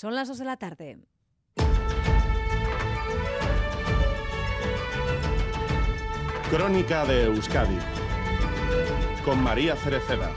Son las 2 de la tarde. Crónica de Euskadi con María Cereceda.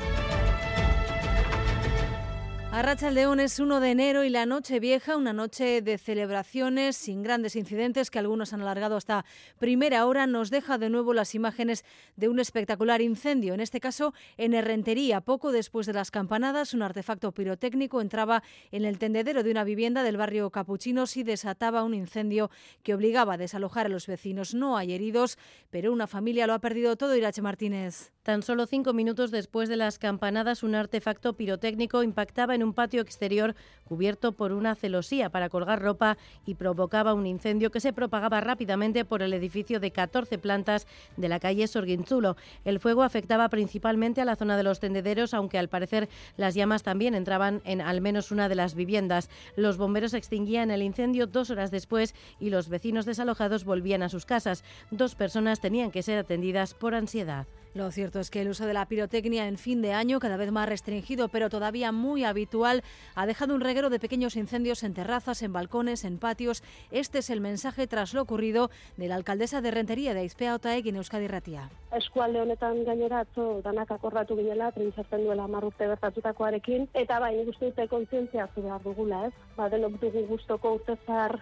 Arracha León es 1 de enero y la noche vieja, una noche de celebraciones sin grandes incidentes que algunos han alargado hasta primera hora, nos deja de nuevo las imágenes de un espectacular incendio, en este caso en Herrentería. Poco después de las campanadas, un artefacto pirotécnico entraba en el tendedero de una vivienda del barrio Capuchinos y desataba un incendio que obligaba a desalojar a los vecinos. No hay heridos, pero una familia lo ha perdido todo, Irache Martínez. Tan solo cinco minutos después de las campanadas, un artefacto pirotécnico impactaba en un patio exterior cubierto por una celosía para colgar ropa y provocaba un incendio que se propagaba rápidamente por el edificio de 14 plantas de la calle Sorguinzulo. El fuego afectaba principalmente a la zona de los tendederos, aunque al parecer las llamas también entraban en al menos una de las viviendas. Los bomberos extinguían el incendio dos horas después y los vecinos desalojados volvían a sus casas. Dos personas tenían que ser atendidas por ansiedad. Lo cierto es que el uso de la pirotecnia en fin de año, cada vez más restringido, pero todavía muy habitual, ha dejado un reguero de pequeños incendios en terrazas, en balcones, en patios. Este es el mensaje tras lo ocurrido de la alcaldesa de Rentería de Aizpea Otaek en Euskadi Ratia. Eskualde honetan gainera atzo danak akordatu ginela, printzartzen duela marrurte bertatutakoarekin, eta bai, nik uste dute kontzientzia behar dugula, ez? Ba, denok dugu guztoko urte zar,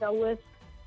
gauez,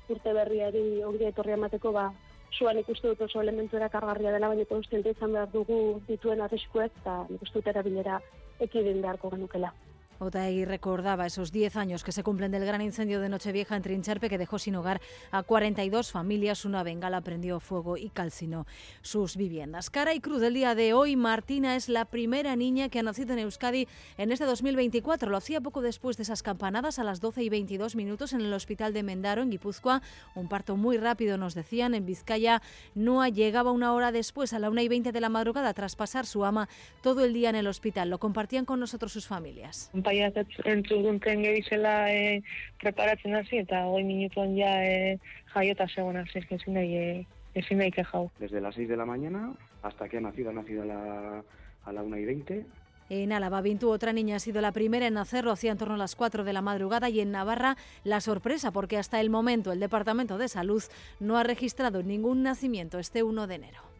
urte berriari ongi etorri amateko, ba, suan ikustu dut oso elementu erakargarria dela, baina konstiente izan behar dugu dituen arriskuek, eta nik uste dut erabilera ekidin beharko genukela. Otaegui recordaba esos 10 años que se cumplen del gran incendio de Nochevieja en Trincharpe que dejó sin hogar a 42 familias. Una bengala prendió fuego y calcinó sus viviendas. Cara y cruz del día de hoy, Martina es la primera niña que ha nacido en Euskadi en este 2024. Lo hacía poco después de esas campanadas a las 12 y 22 minutos en el hospital de Mendaro, en Guipúzcoa. Un parto muy rápido, nos decían. En Vizcaya, Noa llegaba una hora después, a la 1 y 20 de la madrugada, tras pasar su ama todo el día en el hospital. Lo compartían con nosotros sus familias. Paiaz entzudunten gebizela e, preparatzen hasi eta hoi minutuan ja e, jaiota zegoen hasi, ezin nahi, e, ezin nahi kejau. Desde las 6 de la mañana hasta que ha nacido, ha nacido a la, a la 1 y 20. En Álava, Vintu, otra niña ha sido la primera en nacerlo, hacía en torno a las 4 de la madrugada, y en Navarra la sorpresa, porque hasta el momento el Departamento de Salud no ha registrado ningún nacimiento este 1 de enero.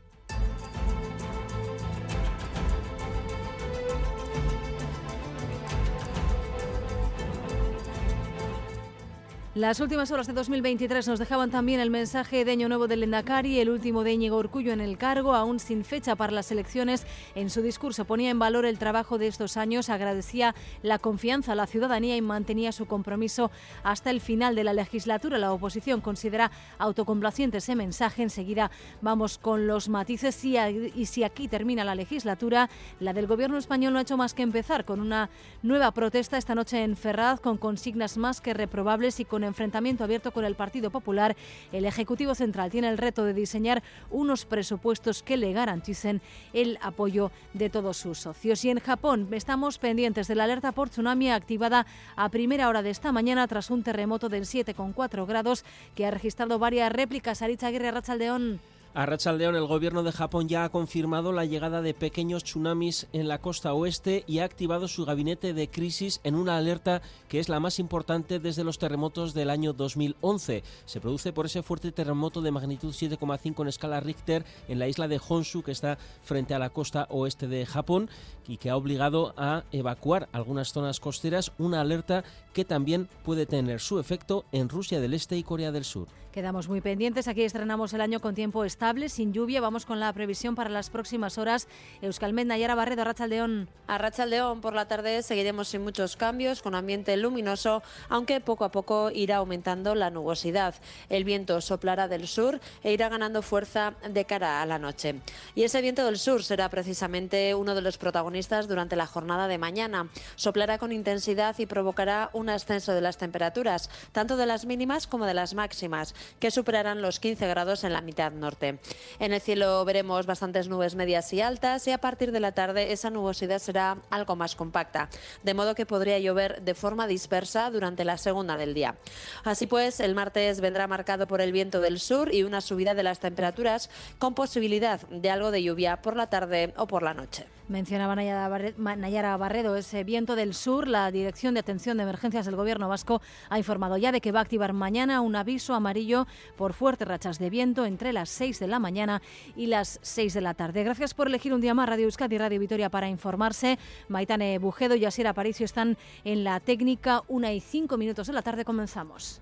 Las últimas horas de 2023 nos dejaban también el mensaje de Año Nuevo del Lendakari, el último de Íñigo Urcullo en el cargo, aún sin fecha para las elecciones. En su discurso ponía en valor el trabajo de estos años, agradecía la confianza a la ciudadanía y mantenía su compromiso hasta el final de la legislatura. La oposición considera autocomplaciente ese mensaje. Enseguida vamos con los matices y, y si aquí termina la legislatura, la del gobierno español no ha hecho más que empezar con una nueva protesta esta noche en Ferraz con consignas más que reprobables y con enfrentamiento abierto con el Partido Popular, el Ejecutivo Central tiene el reto de diseñar unos presupuestos que le garanticen el apoyo de todos sus socios. Y en Japón estamos pendientes de la alerta por tsunami activada a primera hora de esta mañana tras un terremoto del 7,4 grados que ha registrado varias réplicas. Aritza Aguirre Rachaldeón. A Rachaldeón, el gobierno de Japón ya ha confirmado la llegada de pequeños tsunamis en la costa oeste y ha activado su gabinete de crisis en una alerta que es la más importante desde los terremotos del año 2011. Se produce por ese fuerte terremoto de magnitud 7,5 en escala Richter en la isla de Honshu, que está frente a la costa oeste de Japón y que ha obligado a evacuar algunas zonas costeras, una alerta que también puede tener su efecto en Rusia del Este y Corea del Sur. Quedamos muy pendientes. Aquí estrenamos el año con tiempo estable, sin lluvia. Vamos con la previsión para las próximas horas. Euskalmet, Nayara Barredo, Arrachaldeón. Arrachaldeón, por la tarde seguiremos sin muchos cambios, con ambiente luminoso, aunque poco a poco irá aumentando la nubosidad. El viento soplará del sur e irá ganando fuerza de cara a la noche. Y ese viento del sur será precisamente uno de los protagonistas durante la jornada de mañana. Soplará con intensidad y provocará un ascenso de las temperaturas, tanto de las mínimas como de las máximas que superarán los 15 grados en la mitad norte. En el cielo veremos bastantes nubes medias y altas y a partir de la tarde esa nubosidad será algo más compacta, de modo que podría llover de forma dispersa durante la segunda del día. Así pues, el martes vendrá marcado por el viento del sur y una subida de las temperaturas con posibilidad de algo de lluvia por la tarde o por la noche. Mencionaba Nayara Barredo ese viento del sur. La Dirección de Atención de Emergencias del Gobierno Vasco ha informado ya de que va a activar mañana un aviso amarillo por fuertes rachas de viento entre las 6 de la mañana y las 6 de la tarde. Gracias por elegir un día más Radio Euskadi y Radio Vitoria para informarse. Maitane Bujedo y Asiera Aparicio están en la técnica. Una y cinco minutos de la tarde comenzamos.